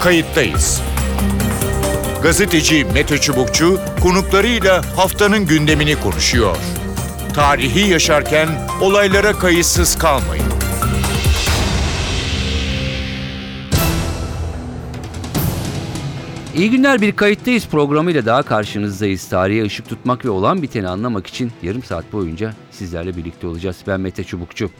kayıttayız. Gazeteci Mete Çubukçu konuklarıyla haftanın gündemini konuşuyor. Tarihi yaşarken olaylara kayıtsız kalmayın. İyi günler bir kayıttayız programıyla daha karşınızdayız. Tarihe ışık tutmak ve olan biteni anlamak için yarım saat boyunca sizlerle birlikte olacağız. Ben Mete Çubukçu.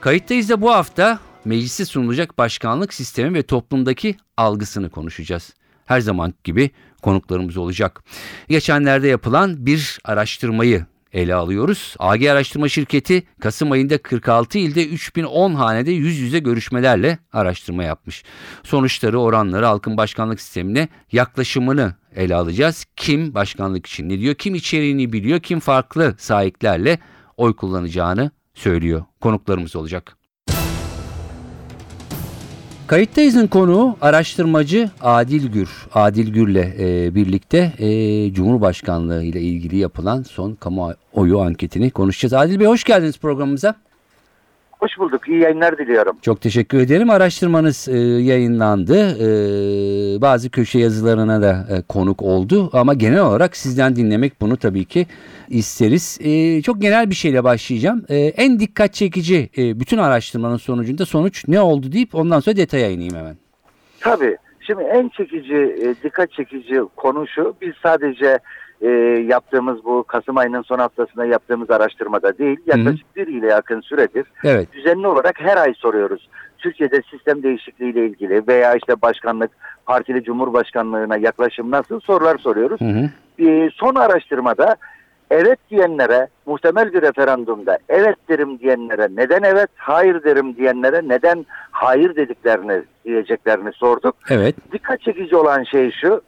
Kayıttayız da bu hafta meclise sunulacak başkanlık sistemi ve toplumdaki algısını konuşacağız. Her zaman gibi konuklarımız olacak. Geçenlerde yapılan bir araştırmayı ele alıyoruz. AG Araştırma Şirketi Kasım ayında 46 ilde 3010 hanede yüz yüze görüşmelerle araştırma yapmış. Sonuçları, oranları, halkın başkanlık sistemine yaklaşımını ele alacağız. Kim başkanlık için ne diyor, kim içeriğini biliyor, kim farklı sahiplerle oy kullanacağını söylüyor. Konuklarımız olacak. Kayıttayız'ın konuğu araştırmacı Adil Gür. Adil Gür'le e, birlikte e, Cumhurbaşkanlığı ile ilgili yapılan son kamuoyu anketini konuşacağız. Adil Bey hoş geldiniz programımıza. Hoş bulduk. İyi yayınlar diliyorum. Çok teşekkür ederim. Araştırmanız e, yayınlandı. E, bazı köşe yazılarına da e, konuk oldu. Ama genel olarak sizden dinlemek bunu tabii ki isteriz. E, çok genel bir şeyle başlayacağım. E, en dikkat çekici e, bütün araştırmanın sonucunda sonuç ne oldu deyip ondan sonra detaya ineyim hemen. Tabii. Şimdi en çekici, e, dikkat çekici konu şu. Biz sadece e, yaptığımız bu Kasım ayının son haftasında yaptığımız araştırmada değil, yaklaşık bir ile yakın süredir Evet. düzenli olarak her ay soruyoruz. Türkiye'de sistem değişikliği ile ilgili veya işte başkanlık, partili cumhurbaşkanlığına yaklaşım nasıl sorular soruyoruz. Hı hı. E, son araştırmada evet diyenlere muhtemel bir referandumda evet derim diyenlere neden evet, hayır derim diyenlere neden hayır dediklerini diyeceklerini sorduk. Evet. Dikkat çekici olan şey şu,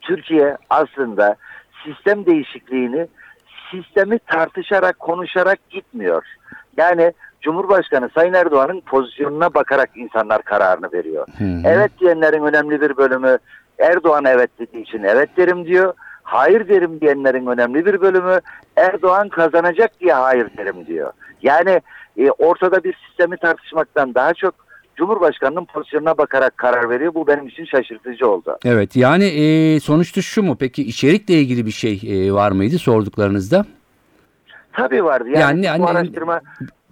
Türkiye aslında sistem değişikliğini sistemi tartışarak, konuşarak gitmiyor. Yani Cumhurbaşkanı Sayın Erdoğan'ın pozisyonuna bakarak insanlar kararını veriyor. Hı hı. Evet diyenlerin önemli bir bölümü Erdoğan evet dediği için evet derim diyor. Hayır derim diyenlerin önemli bir bölümü Erdoğan kazanacak diye hayır derim diyor. Yani e, ortada bir sistemi tartışmaktan daha çok Cumhurbaşkanının pozisyonuna bakarak karar veriyor. Bu benim için şaşırtıcı oldu. Evet yani e, sonuçta şu mu peki içerikle ilgili bir şey e, var mıydı sorduklarınızda? Tabii vardı. Yani, Yani bu hani- araştırma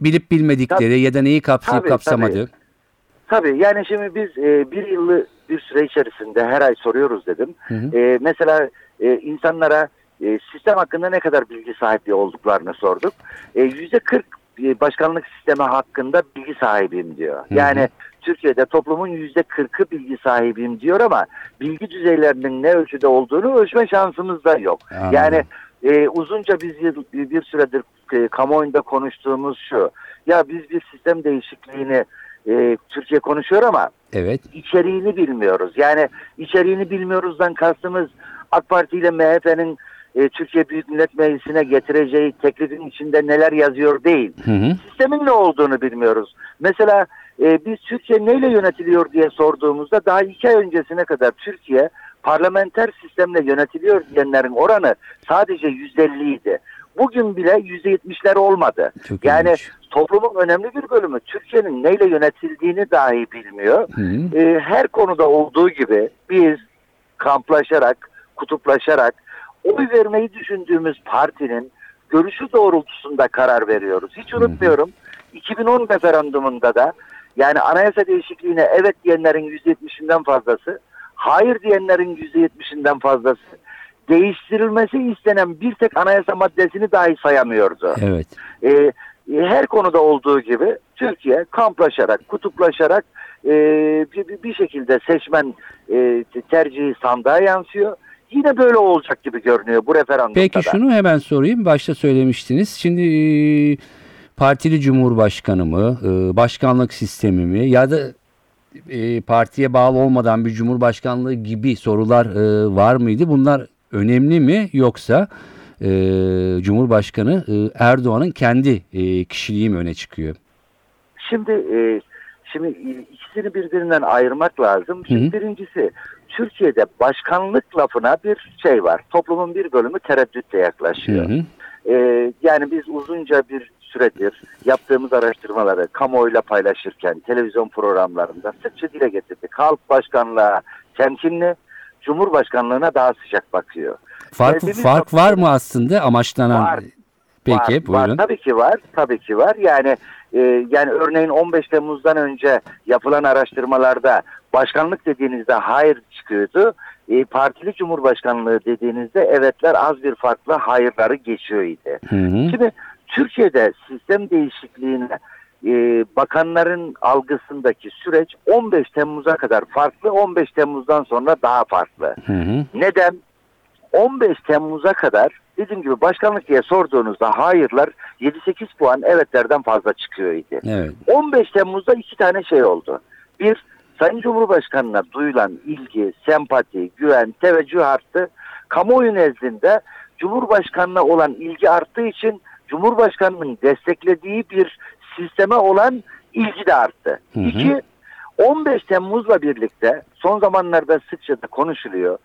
Bilip bilmedikleri Tabii. ya da neyi kapsayıp Tabii, kapsamadığı. tabii yani şimdi biz e, bir yıllı bir süre içerisinde her ay soruyoruz dedim. Hı hı. E, mesela e, insanlara e, sistem hakkında ne kadar bilgi sahibi olduklarını sorduk. E, Yüzde 40 e, başkanlık sistemi hakkında bilgi sahibiyim diyor. hı. Yani Türkiye'de toplumun yüzde 40'ı bilgi sahibiyim diyor ama bilgi düzeylerinin ne ölçüde olduğunu ölçme şansımız da yok. Anladım. Yani e, uzunca biz yıl- bir süredir e, kamuoyunda konuştuğumuz şu. Ya biz bir sistem değişikliğini e, Türkiye konuşuyor ama Evet. içeriğini bilmiyoruz. Yani içeriğini bilmiyoruzdan kastımız AK Parti ile MHP'nin e, Türkiye Büyük Millet Meclisi'ne getireceği teklifin içinde neler yazıyor değil. Hı hı. Sistemin ne olduğunu bilmiyoruz. Mesela e, biz Türkiye neyle yönetiliyor diye sorduğumuzda daha iki ay öncesine kadar Türkiye parlamenter sistemle yönetiliyor diyenlerin oranı sadece %50 idi. Bugün bile %70'ler olmadı. Çok Yani ilginç. toplumun önemli bir bölümü Türkiye'nin neyle yönetildiğini dahi bilmiyor. Hı. Ee, her konuda olduğu gibi biz kamplaşarak, kutuplaşarak oy vermeyi düşündüğümüz partinin görüşü doğrultusunda karar veriyoruz. Hiç unutmuyorum 2010 referandumunda da yani anayasa değişikliğine evet diyenlerin %70'inden fazlası, hayır diyenlerin %70'inden fazlası değiştirilmesi istenen bir tek anayasa maddesini dahi sayamıyordu. Evet. Ee, e, her konuda olduğu gibi Türkiye kamplaşarak, kutuplaşarak e, bir, bir şekilde seçmen e, tercihi sandığa yansıyor. Yine böyle olacak gibi görünüyor bu referandumda Peki da. şunu hemen sorayım. Başta söylemiştiniz. Şimdi e, partili cumhurbaşkanı mı, e, başkanlık sistemi mi ya da e, partiye bağlı olmadan bir cumhurbaşkanlığı gibi sorular var mıydı? Bunlar önemli mi yoksa Cumhurbaşkanı Erdoğan'ın kendi kişiliği mi öne çıkıyor? Şimdi şimdi ikisini birbirinden ayırmak lazım. Şimdi Hı hı. birincisi Türkiye'de başkanlık lafına bir şey var. Toplumun bir bölümü tereddütle yaklaşıyor. Hı hı. Ee, yani biz uzunca bir süredir yaptığımız araştırmaları kamuoyuyla paylaşırken televizyon programlarında sıkça dile getirdik. Halk başkanlığa temkinli, Cumhurbaşkanlığına daha sıcak bakıyor. Fark, Geldiğimiz fark noktada- var mı aslında amaçlanan? Var. Peki var, buyurun. Var, tabii ki var. Tabii ki var. Yani e, yani örneğin 15 Temmuz'dan önce yapılan araştırmalarda başkanlık dediğinizde hayır çıkıyordu. E, partili cumhurbaşkanlığı dediğinizde evetler az bir farklı hayırları geçiyor idi. Hı hı. Şimdi Türkiye'de sistem değişikliğine e, bakanların algısındaki süreç 15 Temmuz'a kadar farklı, 15 Temmuz'dan sonra daha farklı. Hı hı. Neden? 15 Temmuz'a kadar dediğim gibi başkanlık diye sorduğunuzda hayırlar 7-8 puan evetlerden fazla çıkıyor idi. Evet. 15 Temmuz'da iki tane şey oldu. Bir, Sayın Cumhurbaşkanı'na duyulan ilgi, sempati, güven, teveccüh arttı. Kamuoyu nezdinde Cumhurbaşkanı'na olan ilgi arttığı için Cumhurbaşkanı'nın desteklediği bir sisteme olan ilgi de arttı. Hı hı. İki, 15 Temmuz'la birlikte son zamanlarda sıkça da konuşuluyor.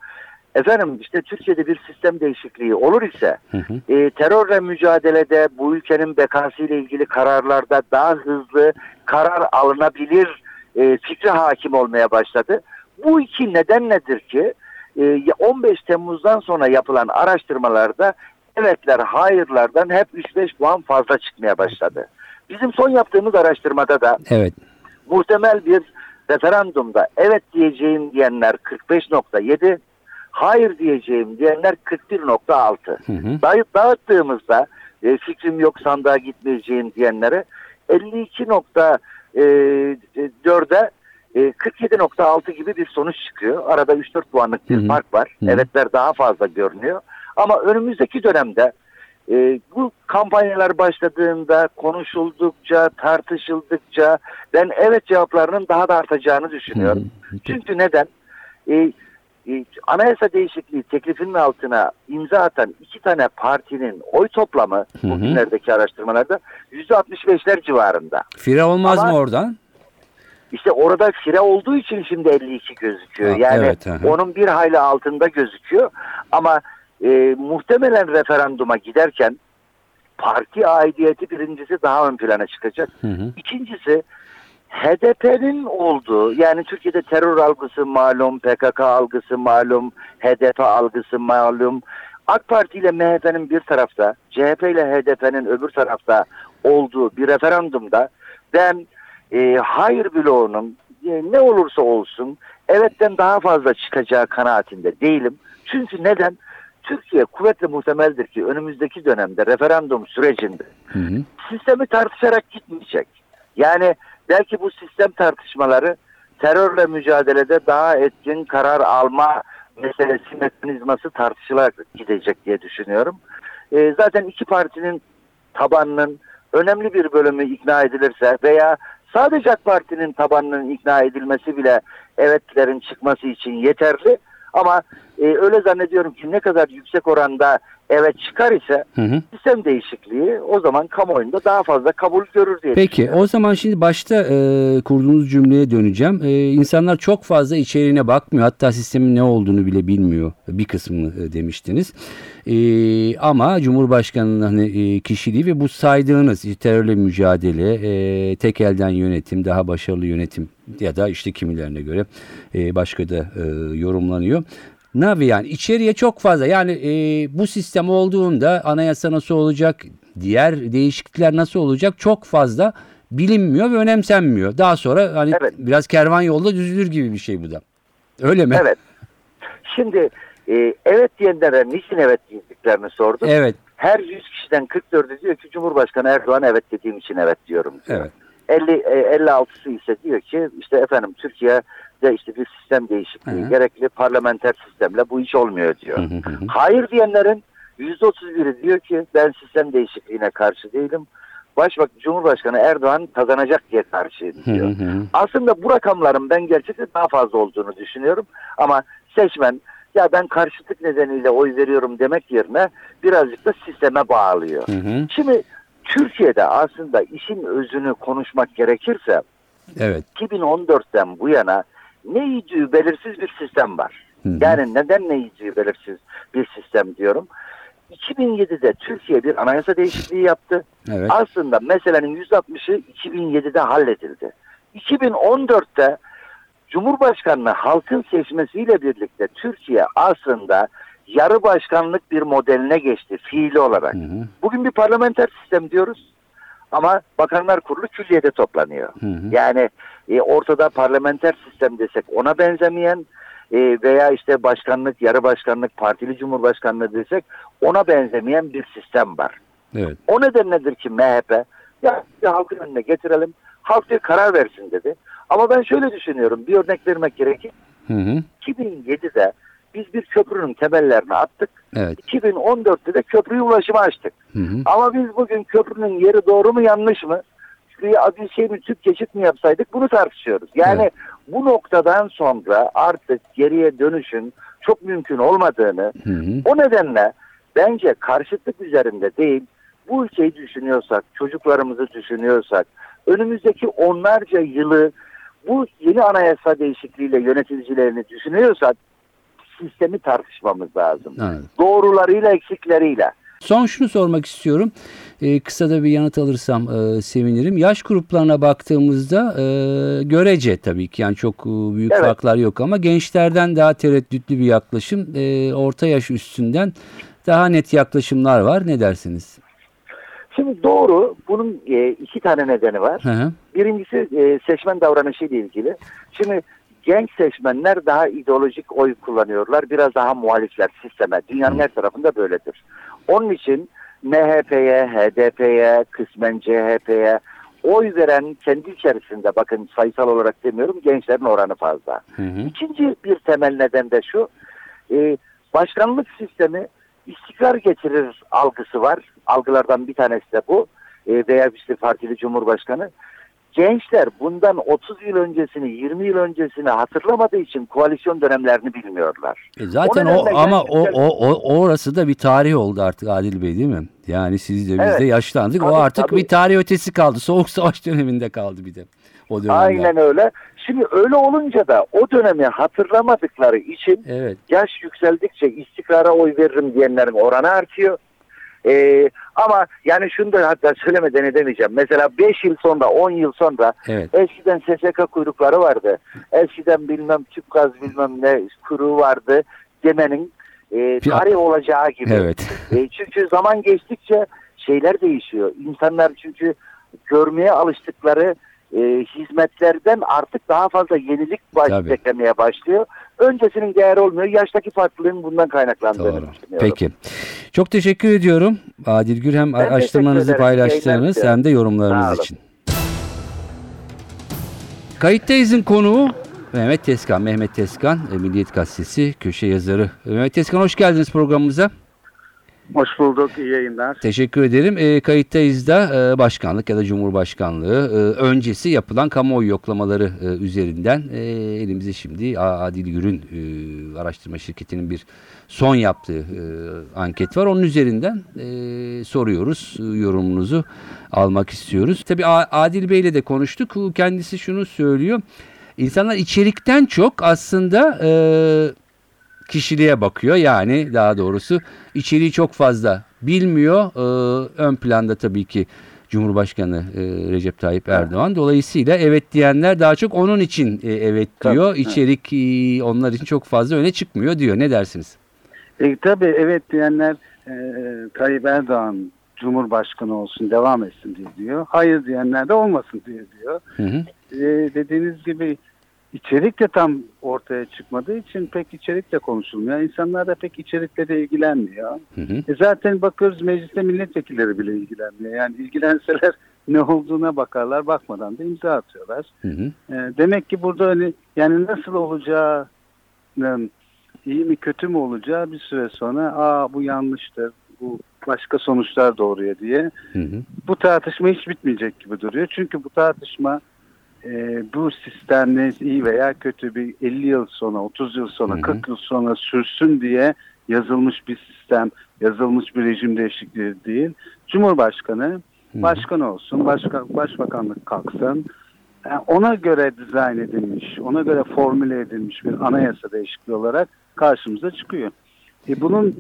Efendim işte Türkiye'de bir sistem değişikliği olur ise Hı hı. e, terörle mücadelede bu ülkenin bekası ile ilgili kararlarda daha hızlı karar alınabilir e, fikri hakim olmaya başladı. Bu iki neden nedir ki e, 15 Temmuz'dan sonra yapılan araştırmalarda evetler hayırlardan hep 3-5 puan fazla çıkmaya başladı. Bizim son yaptığımız araştırmada da evet. muhtemel bir referandumda evet diyeceğim diyenler 45.7, hayır diyeceğim diyenler 41.6. Dağıttığımızda e, fikrim yok sandığa gitmeyeceğim diyenlere 52. E, 4'e 47.6 e, gibi bir sonuç çıkıyor. Arada 3-4 puanlık bir Hı -hı. fark var. Hı -hı. Evetler daha fazla görünüyor. Ama önümüzdeki dönemde e, bu kampanyalar başladığında konuşuldukça, tartışıldıkça ben evet cevaplarının daha da artacağını düşünüyorum. Hı hı. Çünkü neden? E, e, anayasa değişikliği teklifinin altına imza atan iki tane partinin oy toplamı Hı hı. bugünlerdeki araştırmalarda %65'ler civarında. Fire olmaz Ama- mı oradan? İşte orada fire olduğu için şimdi 52 gözüküyor. Ha, yani evet, onun bir hayli altında gözüküyor. Ama e, muhtemelen referanduma giderken parti aidiyeti birincisi daha ön plana çıkacak. Hı hı. İkincisi HDP'nin olduğu yani Türkiye'de terör algısı malum, PKK algısı malum, HDP algısı malum. AK Parti ile MHP'nin bir tarafta, CHP ile HDP'nin öbür tarafta olduğu bir referandumda ben e, hayır bloğunun e, ne olursa olsun evetten daha fazla çıkacağı kanaatinde değilim. Çünkü neden? Türkiye kuvvetle muhtemeldir ki önümüzdeki dönemde referandum sürecinde Hı hı. sistemi tartışarak gitmeyecek. Yani belki bu sistem tartışmaları terörle mücadelede daha etkin karar alma meselesi mekanizması tartışılarak gidecek diye düşünüyorum. Ee, zaten iki partinin tabanının önemli bir bölümü ikna edilirse veya sadece AK Parti'nin tabanının ikna edilmesi bile evetlerin çıkması için yeterli. Ama e, öyle zannediyorum ki ne kadar yüksek oranda evet çıkar ise Hı hı. sistem değişikliği o zaman kamuoyunda daha fazla kabul görür diye Peki o zaman şimdi başta e, kurduğunuz cümleye döneceğim. E, insanlar çok fazla içeriğine bakmıyor. Hatta sistemin ne olduğunu bile bilmiyor. Bir kısmını e, demiştiniz. E, ama Cumhurbaşkanı'nın hani, e, kişiliği ve bu saydığınız işte terörle mücadele, e, tek elden yönetim, daha başarılı yönetim ya da işte kimilerine göre e, başka da e, yorumlanıyor. Navi yani içeriye çok fazla yani e, bu sistem olduğunda anayasa nasıl olacak, diğer değişiklikler nasıl olacak çok fazla bilinmiyor ve önemsenmiyor. Daha sonra hani Evet. biraz kervan yolda düzülür gibi bir şey bu da. Öyle mi? Evet. Şimdi e, evet diyenlere niçin evet diyeceklerini sordum. Evet. Her 100 kişiden 44'ü diyor ki Cumhurbaşkanı Erdoğan evet dediğim için evet diyorum. diyor. Evet. 50 e, 56'sı ise diyor ki işte efendim Türkiye'de işte bir sistem değişikliği Hı gerekli parlamenter sistemle bu iş olmuyor diyor. Hı hı. Hayır diyenlerin %31'i diyor ki ben sistem değişikliğine karşı değilim. Başbak Cumhurbaşkanı Erdoğan kazanacak diye karşıyım Hı diyor. hı hı. Aslında bu rakamların ben gerçekten daha fazla olduğunu düşünüyorum. Ama seçmen ya ben karşıtlık nedeniyle oy veriyorum demek yerine birazcık da sisteme bağlıyor. Hı hı. Şimdi Türkiye'de aslında işin özünü konuşmak gerekirse Evet. 2014'ten bu yana ne yiyeceği belirsiz bir sistem var. Hı hı. Yani neden ne yiyeceği belirsiz bir sistem diyorum. 2007'de Türkiye bir anayasa değişikliği yaptı. Evet. Aslında meselenin %60'ı 2007'de halledildi. 2014'te Cumhurbaşkanlığı halkın seçmesiyle birlikte Türkiye aslında yarı başkanlık bir modeline geçti fiili olarak. Hı hı. Bugün bir parlamenter sistem diyoruz ama Bakanlar Kurulu külliyede toplanıyor. Hı hı. Yani e, ortada parlamenter sistem desek ona benzemeyen e, veya işte başkanlık, yarı başkanlık, partili cumhurbaşkanlığı desek ona benzemeyen bir sistem var. Evet. O nedenledir ki MHP ya halkın önüne getirelim, halk bir karar versin dedi. Ama ben şöyle düşünüyorum, bir örnek vermek gerekir. Hı hı. 2007'de biz bir köprünün temellerini attık. Evet. 2014'te de köprüyü ulaşıma açtık. Hı hı. Ama biz bugün köprünün yeri doğru mu yanlış mı? Bir şey mi tüp geçit mi yapsaydık bunu tartışıyoruz. Yani Evet. bu noktadan sonra artık geriye dönüşün çok mümkün olmadığını Hı hı. o nedenle bence karşıtlık üzerinde değil bu ülkeyi düşünüyorsak, çocuklarımızı düşünüyorsak, önümüzdeki onlarca yılı bu yeni anayasa değişikliğiyle yöneticilerini düşünüyorsak sistemi tartışmamız lazım. Anladım. Doğrularıyla eksikleriyle. Son şunu sormak istiyorum. Ee, kısa da bir yanıt alırsam e, sevinirim. Yaş gruplarına baktığımızda e, görece tabii ki yani çok e, büyük Evet. farklar yok ama gençlerden daha tereddütlü bir yaklaşım. E, orta yaş üstünden daha net yaklaşımlar var. Ne dersiniz? Şimdi doğru. Bunun e, iki tane nedeni var. Hı hı. Birincisi e, seçmen davranışı ile ilgili. Şimdi genç seçmenler daha ideolojik oy kullanıyorlar. Biraz daha muhalifler sisteme. Dünyanın her tarafında böyledir. Onun için MHP'ye, HDP'ye, kısmen CHP'ye oy veren kendi içerisinde bakın sayısal olarak demiyorum gençlerin oranı fazla. Hı hı. İkinci bir temel neden de şu. e, başkanlık sistemi istikrar getirir algısı var. Algılardan bir tanesi de bu. E, veya işte partili cumhurbaşkanı. Gençler bundan 30 yıl öncesini, 20 yıl öncesini hatırlamadığı için koalisyon dönemlerini bilmiyorlar. E zaten O o, ama o, o, o orası da bir tarih oldu artık Adil Bey değil mi? Yani siz de biz Evet. de yaşlandık. o Tabii, artık tabii. bir tarih ötesi kaldı. Soğuk savaş döneminde kaldı bir de. O dönemler. Aynen öyle. Şimdi öyle olunca da o dönemi hatırlamadıkları için Evet. yaş yükseldikçe istikrara oy veririm diyenlerin oranı artıyor. Ee, ama yani şunu da hatta söylemeden edemeyeceğim. Mesela 5 yıl sonra 10 yıl sonra Evet. eskiden SSK kuyrukları vardı. Eskiden bilmem tüp gaz bilmem ne kuyruğu vardı demenin e, tarih olacağı gibi. Evet. E, çünkü zaman geçtikçe şeyler değişiyor. İnsanlar çünkü görmeye alıştıkları e, hizmetlerden artık daha fazla yenilik beklemeye başlıyor. Öncesinin değeri olmuyor. Yaştaki farklılığın bundan kaynaklandığını Doğru. düşünüyorum. Peki. Çok teşekkür ediyorum Adil Gür hem Ben araştırmanızı paylaştığınız hem de yorumlarınız için. Kayıttayız'ın konuğu Mehmet Tezkan. Mehmet Tezkan, e, Milliyet Gazetesi köşe yazarı. Mehmet Tezkan hoş geldiniz programımıza. Hoş bulduk, iyi yayınlar. Teşekkür ederim. E, kayıttayız da e, başkanlık ya da cumhurbaşkanlığı e, öncesi yapılan kamuoyu yoklamaları e, üzerinden e, elimizde şimdi Adil Gür'ün e, araştırma şirketinin bir son yaptığı e, anket var. Onun üzerinden e, soruyoruz. E, yorumunuzu almak istiyoruz. Tabii Adil Bey'le de konuştuk. Kendisi şunu söylüyor. İnsanlar içerikten çok aslında e, kişiliğe bakıyor. Yani daha doğrusu içeriği çok fazla bilmiyor. Ee, ön planda tabii ki Cumhurbaşkanı e, Recep Tayyip Erdoğan. Dolayısıyla evet diyenler daha çok onun için e, evet Tabii, diyor. evet. İçerik e, onlar için çok fazla öne çıkmıyor diyor. Ne dersiniz? E, tabii evet diyenler e, Tayyip Erdoğan Cumhurbaşkanı olsun, devam etsin diye diyor. Hayır diyenler de olmasın diye diyor. Hı hı. E, dediğiniz gibi içerik de tam ortaya çıkmadığı için pek içerikle konuşulmuyor. İnsanlar da pek içerikle de ilgilenmiyor. Hı hı. E, zaten bakıyoruz mecliste milletvekilleri bile ilgilenmiyor. Yani ilgilenseler ne olduğuna bakarlar, bakmadan da imza atıyorlar. Hı hı. E, demek ki burada hani yani nasıl olacağının iyi mi kötü mü olacağı bir süre sonra aa bu yanlıştır, bu başka sonuçlar doğuruyor diye Hı hı. bu tartışma hiç bitmeyecek gibi duruyor. Çünkü bu tartışma e, bu sistemle iyi veya kötü bir 50 yıl sonra, 30 yıl sonra, Hı hı. 40 yıl sonra sürsün diye yazılmış bir sistem, yazılmış bir rejim değişikliği değil. Cumhurbaşkanı başkan olsun, başka, başbakanlık kalksın. Yani ona göre dizayn edilmiş, ona göre formüle edilmiş bir anayasa değişikliği olarak karşımıza çıkıyor. E bunun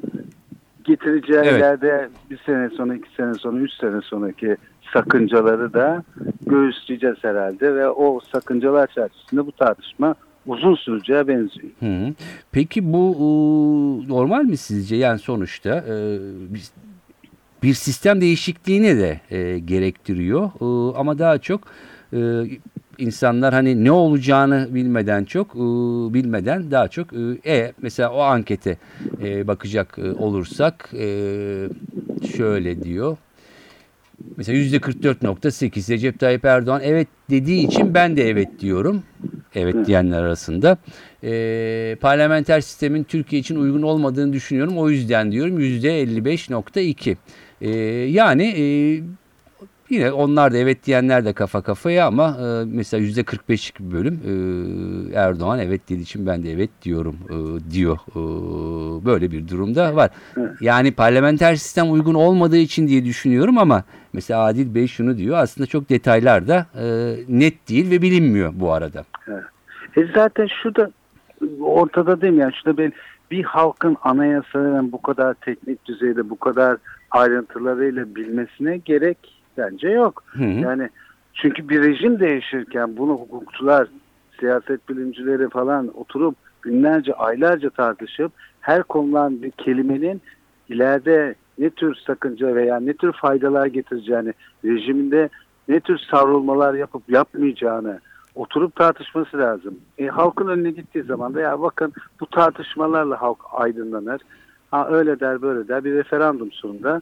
getireceği Evet. ileride bir sene sonra, iki sene sonra, üç sene sonraki sakıncaları da göğüsleyeceğiz herhalde ve o sakıncalar çerçevesinde bu tartışma uzun süreceğe benziyor. Hı hı. Peki bu e, normal mi sizce? Yani sonuçta e, bir, bir sistem değişikliğini de e, gerektiriyor. E, ama daha çok e, insanlar hani ne olacağını bilmeden çok e, bilmeden daha çok e, e, mesela o ankete e, bakacak e, olursak e, şöyle diyor. Mesela %44.8 Recep Tayyip Erdoğan evet dediği için ben de evet diyorum. Evet diyenler arasında. Ee, parlamenter sistemin Türkiye için uygun olmadığını düşünüyorum. O yüzden diyorum %55.2. Ee, yani e, yine onlar da evet diyenler de kafa kafaya ama e, mesela %45'lik bir bölüm e, Erdoğan evet dediği için ben de evet diyorum e, diyor. E, böyle bir durumda var. Yani parlamenter sistem uygun olmadığı için diye düşünüyorum ama mesela Adil Bey şunu diyor aslında çok detaylar da e, net değil ve bilinmiyor bu arada. E zaten şu da ortada değil mi? Yani şurada bir, bir halkın anayasaların bu kadar teknik düzeyde bu kadar ayrıntılarıyla bilmesine gerek bence yok. Hı hı. Yani çünkü bir rejim değişirken bunu hukukçular, siyaset bilimcileri falan oturup günlerce, aylarca tartışıp her konulan bir kelimenin ileride ne tür sakınca veya ne tür faydalar getireceğini, rejiminde ne tür savrulmalar yapıp yapmayacağını oturup tartışması lazım. E, halkın önüne gittiği zaman da ya bakın bu tartışmalarla halk aydınlanır. Ha öyle der böyle der bir referandum sonunda.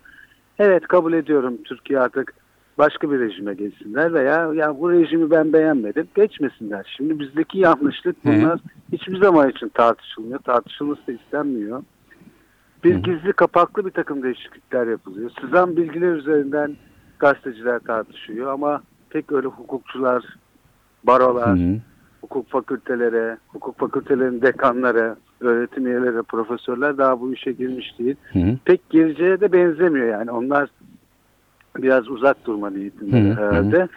Evet kabul ediyorum Türkiye artık başka bir rejime geçsinler veya ya bu rejimi ben beğenmedim geçmesinler. Şimdi bizdeki yanlışlık bunlar hiçbir zaman için tartışılmıyor. Tartışılması istenmiyor. Bir gizli kapaklı bir takım değişiklikler yapılıyor. Sızan bilgiler üzerinden gazeteciler tartışıyor ama pek öyle hukukçular, barolar, Hı hı. hukuk fakültelere, hukuk fakültelerinin dekanları, öğretim üyeleri, profesörler daha bu işe girmiş değil. Hı hı. Pek gireceğe de benzemiyor yani. Onlar biraz uzak durma niyetinde Hı hı, herhalde.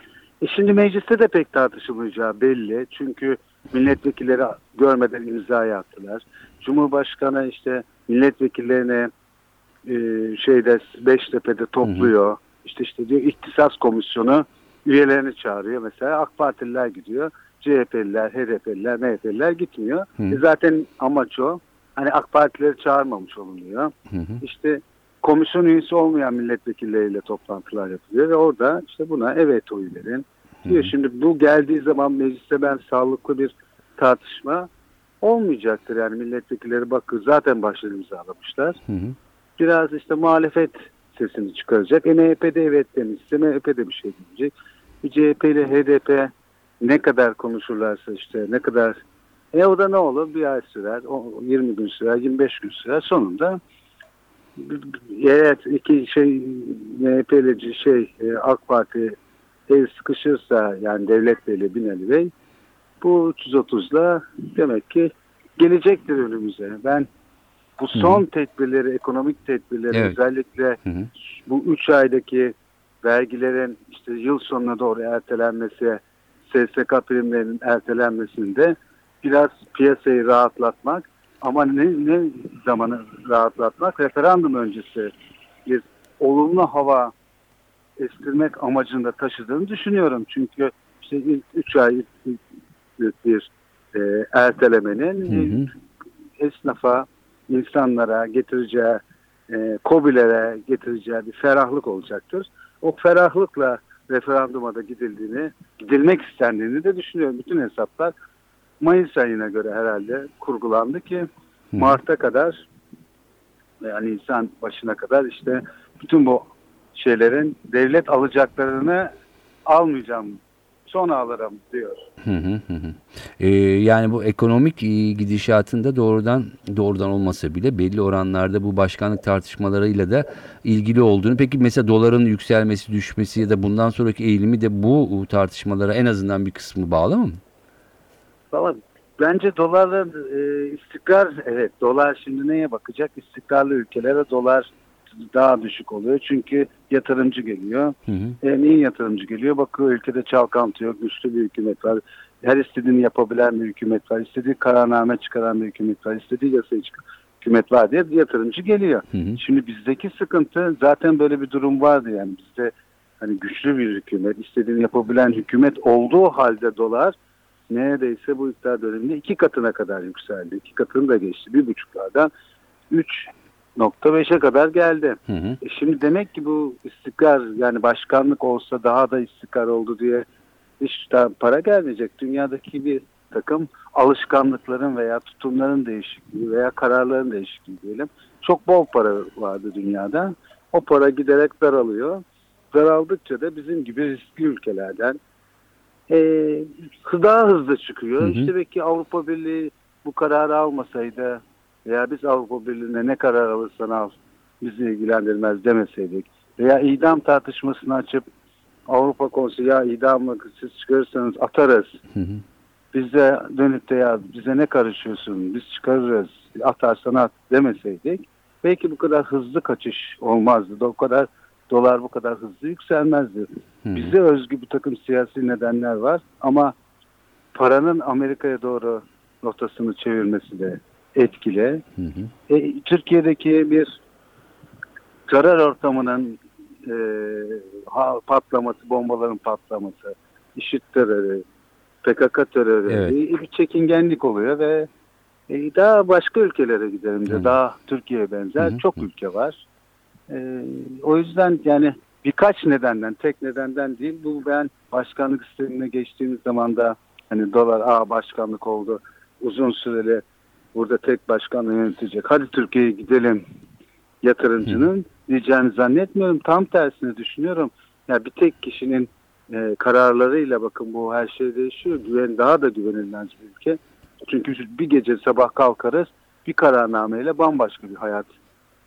E şimdi mecliste de pek tartışılmayacağı belli. Çünkü milletvekilleri görmeden imza attılar. Cumhurbaşkanı işte milletvekillerini e, şeyde Beştepe'de topluyor. İşte işte diyor ihtisas komisyonu üyelerini çağırıyor. Mesela AK Partililer gidiyor. CHP'liler, HDP'liler, MHP'liler gitmiyor. Hı. E zaten amaç o. Hani AK Partileri çağırmamış olunuyor. Hı hı. İşte komisyon üyesi olmayan milletvekilleriyle toplantılar yapılıyor ve orada işte buna evet oy verin. Diyor şimdi bu geldiği zaman mecliste ben sağlıklı bir tartışma olmayacaktır. Yani milletvekilleri bakın zaten başları imzalamışlar. Hı hı. Biraz işte muhalefet sesini çıkaracak. E MHP de evet demişse MHP de bir şey diyecek. Bir CHP ile HDP ne kadar konuşurlarsa işte ne kadar e o da ne olur? Bir ay sürer, o 20 gün sürer, 25 gün sürer. Sonunda evet iki şey MHP ile şey e, AK Parti el sıkışırsa yani Devlet Bey ile Binali Bey bu 330'la demek ki gelecektir önümüze. Ben bu son tedbirleri, ekonomik tedbirleri Evet. özellikle Hı hı. bu 3 aydaki vergilerin işte yıl sonuna doğru ertelenmesi, SSK primlerinin ertelenmesinde biraz piyasayı rahatlatmak ama ne, ne zamanı rahatlatmak? Referandum öncesi bir olumlu hava estirmek amacında taşıdığını düşünüyorum. Çünkü işte 3 ay bir e, ertelemenin Hı hı. esnafa, insanlara getireceği, e, COBİ'lere getireceği bir ferahlık olacaktır. O ferahlıkla referanduma da gidildiğini, gidilmek istendiğini de düşünüyorum. Bütün hesaplar Mayıs ayına göre herhalde kurgulandı ki Mart'a kadar yani insan başına kadar işte bütün bu şeylerin devlet alacaklarını almayacağım sonra alırım diyor. Hı hı hı. Ee, yani bu ekonomik e, gidişatında doğrudan doğrudan olmasa bile belli oranlarda bu başkanlık tartışmalarıyla da ilgili olduğunu. Peki mesela doların yükselmesi, düşmesi ya da bundan sonraki eğilimi de bu tartışmalara en azından bir kısmı bağlı mı? Valla bence dolarla e, istikrar evet dolar şimdi neye bakacak? İstikrarlı ülkelere dolar daha düşük oluyor. Çünkü yatırımcı geliyor. Hı hı. E, niye yatırımcı geliyor? Bakıyor ülkede çalkantı yok. Güçlü bir hükümet var. Her istediğini yapabilen bir hükümet var. İstediği kararname çıkaran bir hükümet var. İstediği yasayı çıkar. hükümet var diye yatırımcı geliyor. Hı hı. Şimdi bizdeki sıkıntı zaten böyle bir durum vardı yani bizde hani güçlü bir hükümet, istediğini yapabilen hükümet olduğu halde dolar neredeyse bu iktidar döneminde iki katına kadar yükseldi. İki katını da geçti. Bir buçuklardan 3.5'e kadar geldi. Hı hı. E şimdi demek ki bu istikrar yani başkanlık olsa daha da istikrar oldu diye hiç para gelmeyecek. Dünyadaki bir takım alışkanlıkların veya tutumların değişikliği veya kararların değişikliği diyelim. Çok bol para vardı dünyada. O para giderek daralıyor. Daraldıkça da bizim gibi riskli ülkelerden e, daha hızlı çıkıyor. Hı hı. İşte belki Avrupa Birliği bu kararı almasaydı veya biz Avrupa Birliği'ne ne karar alırsan al bizi ilgilendirmez demeseydik veya idam tartışmasını açıp Avrupa Konseyi ya idamı siz çıkarırsanız atarız. Hı hı. Biz de dönüp de ya bize ne karışıyorsun biz çıkarırız atarsan at demeseydik belki bu kadar hızlı kaçış olmazdı. da O kadar dolar bu kadar hızlı yükselmezdi. Hı. Bize özgü bir takım siyasi nedenler var ama paranın Amerika'ya doğru rotasını çevirmesi de etkili. Hı hı. E, Türkiye'deki bir terör ortamının e, ha- patlaması, bombaların patlaması, IŞİD terörü, PKK terörü Evet. e, bir çekingenlik oluyor ve e, daha başka ülkelere gidelim de daha Türkiye'ye benzer Hı hı. çok ülke var. E, o yüzden yani birkaç nedenden, tek nedenden değil. Bu ben başkanlık sistemine geçtiğimiz zaman da hani dolar aa başkanlık oldu uzun süreli burada tek başkanla yönetecek. Hadi Türkiye'ye gidelim yatırımcının diyeceğini zannetmiyorum. Tam tersini düşünüyorum. Ya bir tek kişinin e, kararlarıyla bakın bu her şey değişiyor. Güven daha da güvenilmez bir ülke. Çünkü bir gece sabah kalkarız bir kararnameyle bambaşka bir hayat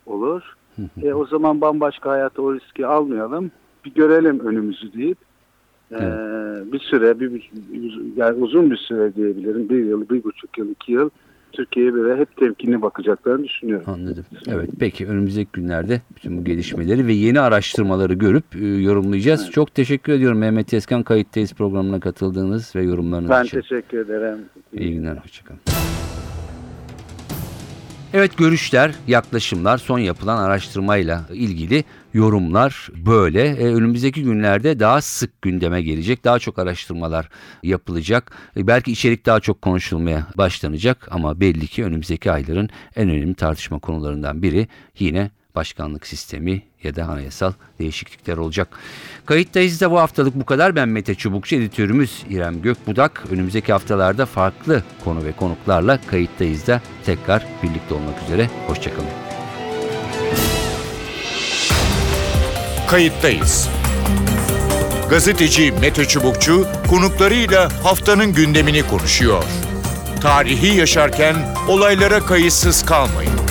olur. E, o zaman bambaşka hayata o riski almayalım. Bir görelim önümüzü deyip e, bir süre, bir, bir- yani uzun bir süre diyebilirim. Bir yıl, bir buçuk yıl, iki yıl Türkiye'ye böyle hep temkinli bakacaklarını düşünüyorum. Anladım. Evet peki önümüzdeki günlerde bütün bu gelişmeleri ve yeni araştırmaları görüp e, yorumlayacağız. Çok teşekkür ediyorum Mehmet Yeskan Kayıttayız programına katıldığınız ve yorumlarınız Ben için. teşekkür ederim. İyi günler, hoşçakalın. Evet görüşler, yaklaşımlar, son yapılan araştırmayla ilgili yorumlar böyle. E, önümüzdeki günlerde daha sık gündeme gelecek, daha çok araştırmalar yapılacak. E, belki içerik daha çok konuşulmaya başlanacak ama belli ki önümüzdeki ayların en önemli tartışma konularından biri yine başkanlık sistemi ya da anayasal değişiklikler olacak. Kayıttayız da bu haftalık bu kadar. Ben Mete Çubukçu, editörümüz İrem Gökbudak. Önümüzdeki haftalarda farklı konu ve konuklarla kayıttayız da tekrar birlikte olmak üzere. Hoşçakalın. Kayıttayız. Gazeteci Mete Çubukçu konuklarıyla haftanın gündemini konuşuyor. Tarihi yaşarken olaylara kayıtsız kalmayın.